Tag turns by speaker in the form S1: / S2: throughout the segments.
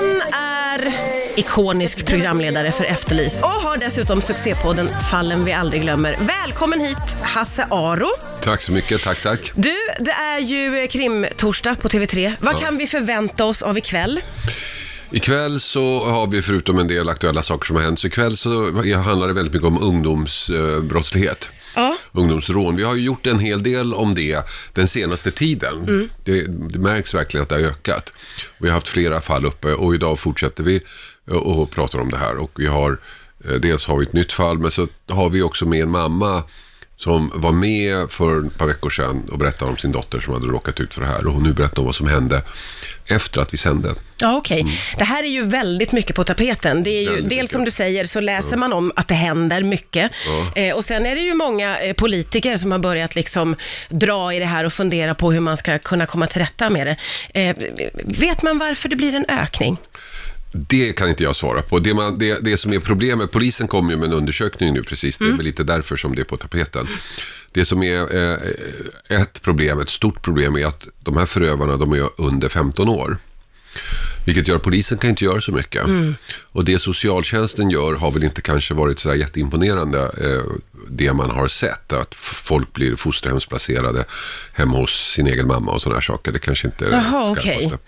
S1: Han är ikonisk programledare för Efterlyst och har dessutom succépodden Fallen vi aldrig glömmer. Välkommen hit Hasse Aro.
S2: Tack så mycket, tack tack.
S1: Du, det är ju krimtorsdag på TV3. Vad kan vi förvänta oss av ikväll?
S2: Ikväll så har vi förutom en del aktuella saker som har hänt, så ikväll så handlar det väldigt mycket om ungdomsbrottslighet. Ungdomsrån. Vi har ju gjort en hel del om det den senaste tiden. Det, det märks verkligen att det har ökat. Vi har haft flera fall uppe och idag fortsätter vi eh, och pratar om det här. Och vi har, eh, dels har vi ett nytt fall, men så har vi också med en mamma som var med för ett par veckor sedan och berättade om sin dotter som hade råkat ut för det här. Och nu berättar om vad som hände efter att vi sände.
S1: Ja, okej. Det här är ju väldigt mycket på tapeten. Det är ju,
S2: Mm.
S1: Dels
S2: mycket.
S1: som du säger så läser man om att det händer mycket. Eh, och sen är det ju många eh, politiker som har börjat liksom dra i det här och fundera på hur man ska kunna komma till rätta med det. Eh, vet man varför det blir en ökning?
S2: Det kan inte jag svara på. Det, man, det, det som är problemet, polisen kom ju med en undersökning nu precis, det är väl lite därför som det är på tapeten. Det som är eh, ett problem, ett stort problem är att de här förövarna, de är under 15 år. Vilket gör att polisen kan inte göra så mycket. Och det socialtjänsten gör har väl inte kanske varit så jätteimponerande, eh, det man har sett. Att folk blir fosterhemsplacerade hemma hos sin egen mamma och sådana här saker. Det kanske inte är det
S1: Jaha,
S2: skarpaste.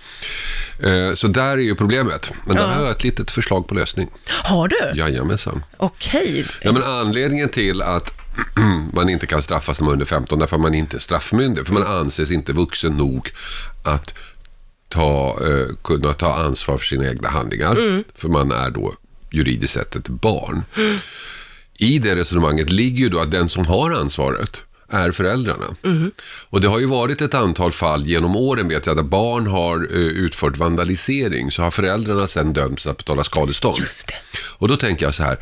S2: Eh, så där är ju problemet. Men där har jag ett litet förslag på lösning.
S1: Har du?
S2: Jajamensan.
S1: Okej.
S2: Ja, men anledningen till att man inte kan straffas när man är under 15, därför att man inte är straffmyndig. För man anses inte vuxen nog att ta, eh, kunna ta ansvar för sina egna handlingar. För man är då juridiskt sett ett barn. I det resonemanget ligger ju då att den som har ansvaret är föräldrarna. Och det har ju varit ett antal fall genom åren vet jag, där barn har eh, utfört vandalisering, så har föräldrarna sedan dömts att betala skadestånd.
S1: Just det.
S2: Och då tänker jag så här,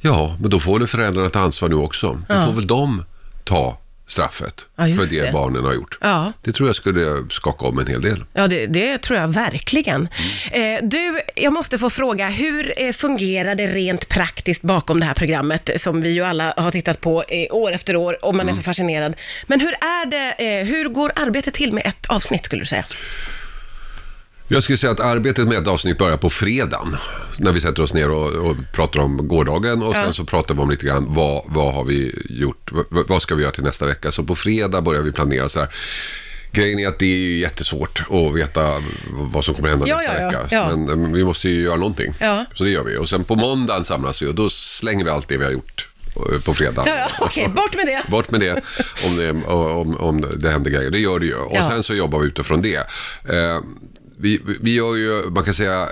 S2: ja, men då får väl föräldrarna ta ansvar nu också. Då får väl de ta straffet
S1: Ja,
S2: för det,
S1: det.
S2: barnen har gjort.
S1: Ja.
S2: Det tror jag skulle skaka om en hel del.
S1: Ja, det, det tror jag verkligen.
S2: Mm.
S1: Eh, du, jag måste få fråga, hur eh, fungerar det rent praktiskt bakom det här programmet som vi ju alla har tittat på eh, år efter år och man är
S2: Mm.
S1: så fascinerad. Men hur är det, eh, hur går arbetet till med ett avsnitt skulle du säga?
S2: Jag skulle säga att arbetet med ett avsnitt börjar på fredagen. När vi sätter oss ner och, och pratar om gårdagen och sen så pratar vi om lite grann vad, vad har vi gjort, vad, vad ska vi göra till nästa vecka. Så på fredag börjar vi planera så här. Grejen är att det är jättesvårt att veta vad som kommer hända
S1: Ja,
S2: nästa
S1: ja, ja,
S2: vecka.
S1: ja.
S2: Men eh, vi måste ju göra någonting.
S1: Ja.
S2: Så det gör vi. Och sen på måndagen samlas vi och då slänger vi allt det vi har gjort eh, på fredag.
S1: Ja, ja, okej, bort med det.
S2: Bort med det om det, om, om det händer grejer. Det gör det ju. Och
S1: Ja.
S2: sen så jobbar vi utifrån det. Vi, vi gör ju, man kan säga,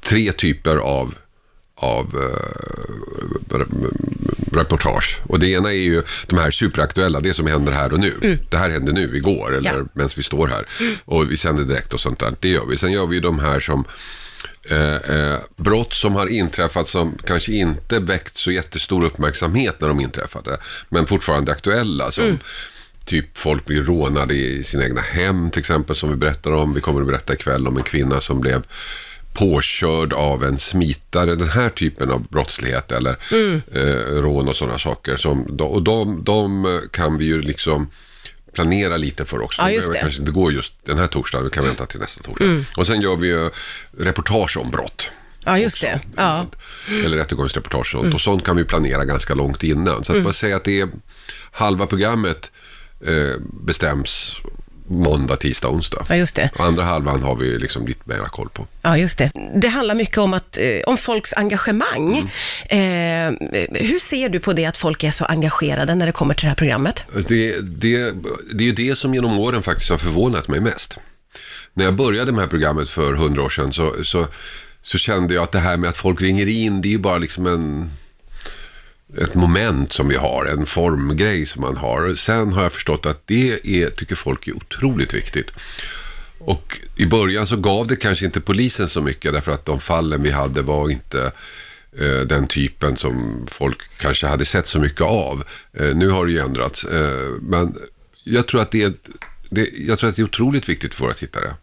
S2: tre typer av av eh, re- reportage. Och det ena är ju de här superaktuella, det som händer här och nu. Det här händer nu, igår, eller
S1: Ja.
S2: medan vi står här. Och vi sänder direkt och sånt där. Det gör vi. Sen gör vi de här som eh, eh, brott som har inträffat som kanske inte väckt så jättestor uppmärksamhet när de inträffade, men fortfarande aktuella. Som typ folk blir rånade i sina egna hem till exempel, som vi berättar om. Vi kommer att berätta ikväll om en kvinna som blev påkörd av en smitare, den här typen av brottslighet eller eh, rån och sådana saker. Som, och de, de kan vi ju liksom planera lite för också.
S1: Ja,
S2: Det
S1: just det.
S2: kanske inte gå just den här torsdagen, vi kan vänta till nästa torsdag. Och sen gör vi ju reportage om brott.
S1: Ja, just det. Ja.
S2: Eller rättegångsreportage och sånt. Och sånt kan vi planera ganska långt innan. Så att man säger att det är halva programmet bestäms måndag, tisdag, onsdag.
S1: ja, just det.
S2: Och andra halvan har vi liksom lite mer koll på.
S1: Ja, just det. Det handlar mycket om, att, eh, om folks engagemang.
S2: Mm.
S1: Eh, hur ser du på det att folk är så engagerade när det kommer till det här programmet?
S2: Det, det, det är ju det som genom åren faktiskt har förvånat mig mest. När jag började med det här programmet för hundra år sedan så, så, så kände jag att det här med att folk ringer in, det är ju bara liksom en, ett moment som vi har, en formgrej som man har. Sen har jag förstått att det är, tycker folk är otroligt viktigt. Och i början så gav det kanske inte polisen så mycket därför att de fallen vi hade var inte eh, den typen som folk kanske hade sett så mycket av. Eh, nu har det ju ändrats. Eh, men jag tror, att det är, det, jag tror att det är otroligt viktigt för våra tittare.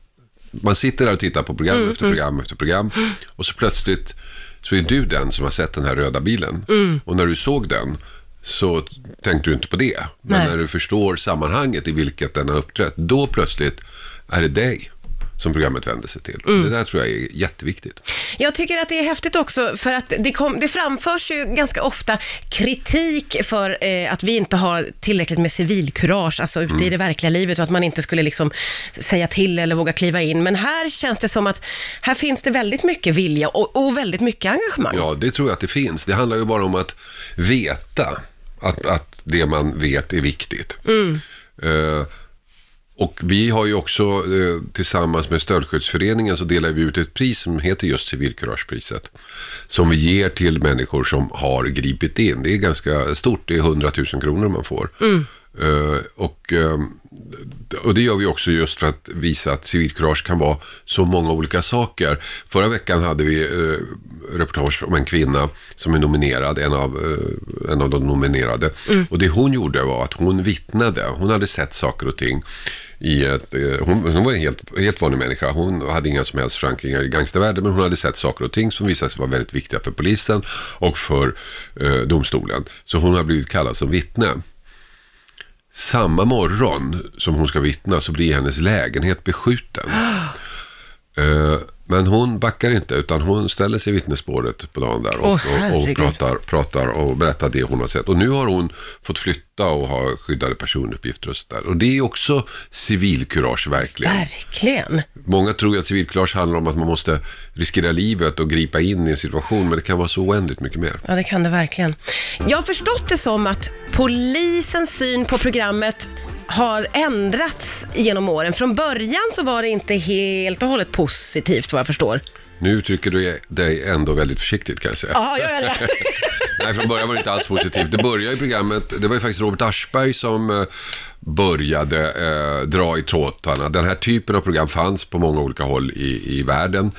S2: Man sitter där och tittar på program efter program efter program och så plötsligt så är du den som har sett den här röda bilen. Och när du såg den så tänkte du inte på det. Men
S1: Nej.
S2: när du förstår sammanhanget i vilket den har uppträtt, då plötsligt är det dig som programmet vänder sig till.
S1: Mm.
S2: Det där tror jag är jätteviktigt.
S1: Jag tycker att det är häftigt också för att det, kom, det framförs ju ganska ofta kritik för eh, att vi inte har tillräckligt med civilkurage, alltså ute
S2: Mm.
S1: i det verkliga livet och att man inte skulle liksom säga till eller våga kliva in. Men här känns det som att här finns det väldigt mycket vilja och, och väldigt mycket engagemang.
S2: Ja, det tror jag att det finns. Det handlar ju bara om att veta att, att det man vet är viktigt. Eh, och vi har ju också eh, tillsammans med Stöldskyddsföreningen så delar vi ut ett pris som heter just civilkuragepriset. Som vi ger till människor som har gripit in. Det är ganska stort, det är 100 000 kronor man får. Eh, och, eh, och det gör vi också just för att visa att civilkurage kan vara så många olika saker. Förra veckan hade vi reportage om en kvinna som är nominerad, en av, en av de nominerade. Och det hon gjorde var att hon vittnade. Hon hade sett saker och ting i ett, eh, hon, hon var en helt, helt vanlig människa. Hon hade inga som helst förankringar i gangstervärlden, men hon hade sett saker och ting som visade sig vara väldigt viktiga för polisen och för eh, domstolen. Så hon har blivit kallad som vittne. Samma morgon som hon ska vittna så blir hennes lägenhet beskjuten. Eh, Men hon backar inte, utan hon ställer sig i vittnesspåret på dagen där och,
S1: Åh,
S2: och, och pratar, pratar och berättar det hon har sett. Och nu har hon fått flytta och ha skyddade personuppgifter och sådär. Och det är också civilkurage verkligen.
S1: Verkligen.
S2: Många tror ju att civilkurage handlar om att man måste riskera livet och gripa in i en situation, men det kan vara så oändligt mycket mer.
S1: Ja, det kan det verkligen. Jag har förstått det som att polisens syn på programmet har ändrats genom åren. Från början så var det inte helt och hållet positivt vad jag förstår.
S2: Nu uttrycker du dig ändå väldigt försiktigt kan jag säga.
S1: Ja, gör jag det?
S2: Nej, från början var det inte alls positivt. Det började i programmet, det var ju faktiskt Robert Aschberg som eh, började eh, dra i trådarna. Den här typen av program fanns på många olika håll i, i världen.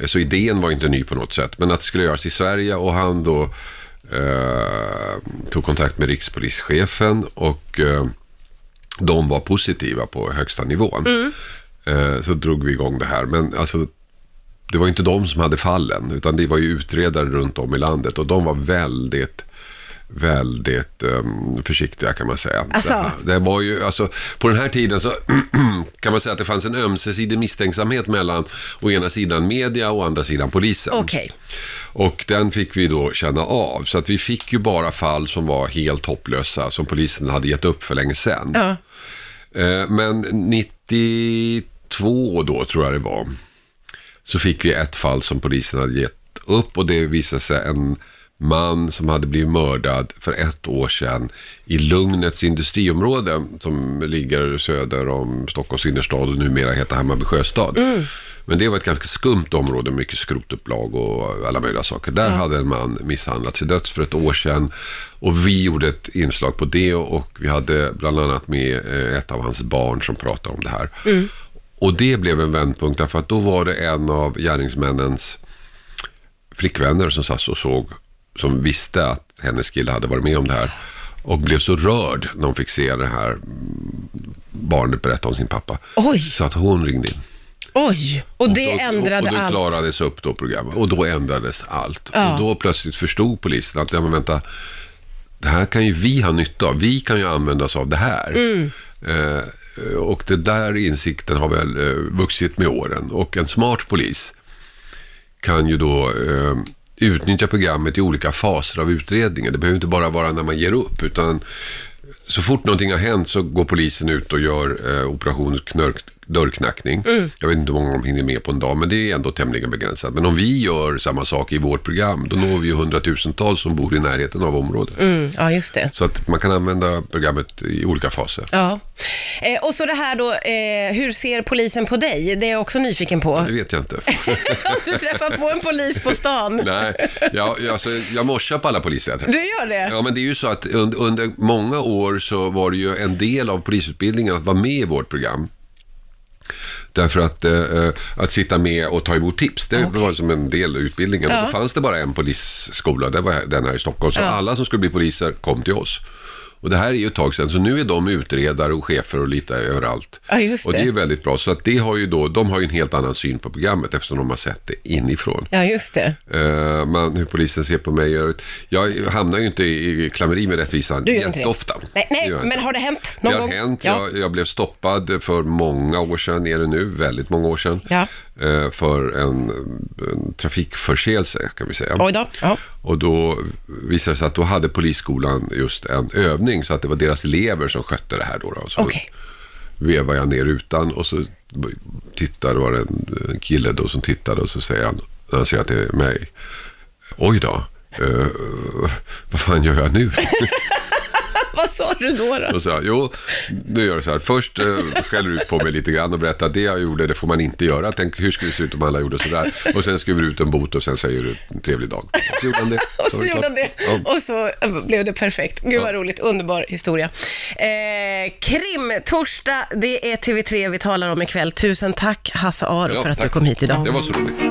S2: Eh, så idén var inte ny på något sätt. Men att det skulle göras i Sverige och han då eh, tog kontakt med rikspolischefen och eh, de var positiva på högsta nivån. Eh, så drog vi igång det här. Men alltså, det var inte de som hade fallen, utan det var ju utredare runt om i landet och de var väldigt väldigt um, försiktiga kan man säga.
S1: Asså?
S2: Det, var ju, alltså, på den här tiden så kan man säga att det fanns en ömsesidig misstänksamhet mellan å ena sidan media och å andra sidan polisen.
S1: Okej.
S2: Och den fick vi då känna av. Så att vi fick ju bara fall som var helt hopplösa, som polisen hade gett upp för länge sedan.
S1: Ja.
S2: Eh, Men 92 då tror jag det var, så fick vi ett fall som polisen hade gett upp och det visade sig en man som hade blivit mördad för ett år sedan i Lugnets industriområde som ligger söder om Stockholms innerstad och numera heter Hammarby sjöstad. Men det var ett ganska skumt område, mycket skrotupplag och alla möjliga saker. Där hade en man misshandlats till döds för ett år sedan och vi gjorde ett inslag på det och vi hade bland annat med eh, ett av hans barn som pratade om det här. Och det blev en vändpunkt därför att då var det en av gärningsmännens flickvänner som satt och såg, som visste att hennes kille hade varit med om det här och blev så rörd när hon fick se det här barnet berätta om sin pappa.
S1: Oj.
S2: Så att hon ringde in.
S1: Oj, och det
S2: då,
S1: ändrade
S2: och då
S1: allt.
S2: klarades upp då programmet och då ändrades allt.
S1: Ja.
S2: Och då plötsligt förstod polisen att, ja men vänta, det här kan ju vi ha nytta av. Vi kan ju använda oss av det här.
S1: Mm.
S2: Eh, Eh, och det där insikten har väl eh, vuxit med åren. Och en smart polis kan ju då eh, utnyttja programmet i olika faser av utredningen. Det behöver inte bara vara när man ger upp, utan så fort någonting har hänt så går polisen ut och gör eh, operation knörk, dörrknackning. Jag vet inte hur många de hinner med på en dag, men det är ändå tämligen begränsat. Men om vi gör samma sak i vårt program, då når vi ju hundratusentals som bor i närheten av området.
S1: Mm, ja, just det.
S2: Så att man kan använda programmet i olika faser.
S1: Ja. Eh, och så det här då, eh, hur ser polisen på dig? Det är jag också nyfiken på.
S2: Det vet jag inte.
S1: Du träffar på en polis på stan.
S2: Nej, jag, jag, alltså, jag morsar på alla poliser jag träffar.
S1: Du gör det?
S2: Ja, men det är ju så att under, under många år så var det ju en del av polisutbildningen att vara med i vårt program. Därför att, eh, att sitta med och ta emot tips, det var som en del av utbildningen.
S1: Ja.
S2: Då fanns det bara en polisskola, det var den här i Stockholm. Så
S1: Ja.
S2: alla som skulle bli poliser kom till oss. Och det här är ju ett tag sedan, så nu är de utredare och chefer och lite överallt.
S1: Ja, just
S2: Och det
S1: det.
S2: är väldigt bra, så att det har ju då, de har ju en helt annan syn på programmet eftersom de har sett det inifrån.
S1: Ja, just det.
S2: Eh, man, hur polisen ser på mig. Jag hamnar ju inte i, klammeri med rättvisan
S1: Du det.
S2: jätteofta.
S1: Nej,
S2: Det
S1: nej men har det hänt
S2: Det
S1: någon
S2: har
S1: gång?
S2: hänt.
S1: Ja.
S2: Jag, jag blev stoppad för många år sedan, är det nu, väldigt många år sedan.
S1: Ja.
S2: Eh, För en, en trafikförseelse kan vi säga.
S1: Oj då. Ja.
S2: Och då visade det sig att då hade polisskolan just en övning så att det var deras elever som skötte det här då. då. Så
S1: Okej.
S2: vevade jag ner rutan och så tittade, var det en, en kille då som tittade och så säger han, när han ser att det är mig, oj då, eh, vad fan gör jag nu?
S1: Vad sa du då? då?
S2: Och så, jo, nu gör det så här. Först eh, skäller du ut på mig lite grann och berättar att det jag gjorde, det får man inte göra. Tänk, hur skulle det se ut om alla gjorde så där? Och sen skriver du ut en bot och sen säger du en trevlig dag. Och så gjorde han det.
S1: Och så
S2: det
S1: gjorde han det.
S2: Ja.
S1: Och så eh, blev det perfekt. Gud vad roligt. Underbar historia. Eh, krim, torsdag. Det är TV3 vi talar om ikväll. Tusen tack Hasse Aro
S2: Ja,
S1: för att du
S2: tack.
S1: kom hit idag.
S2: Det var så roligt.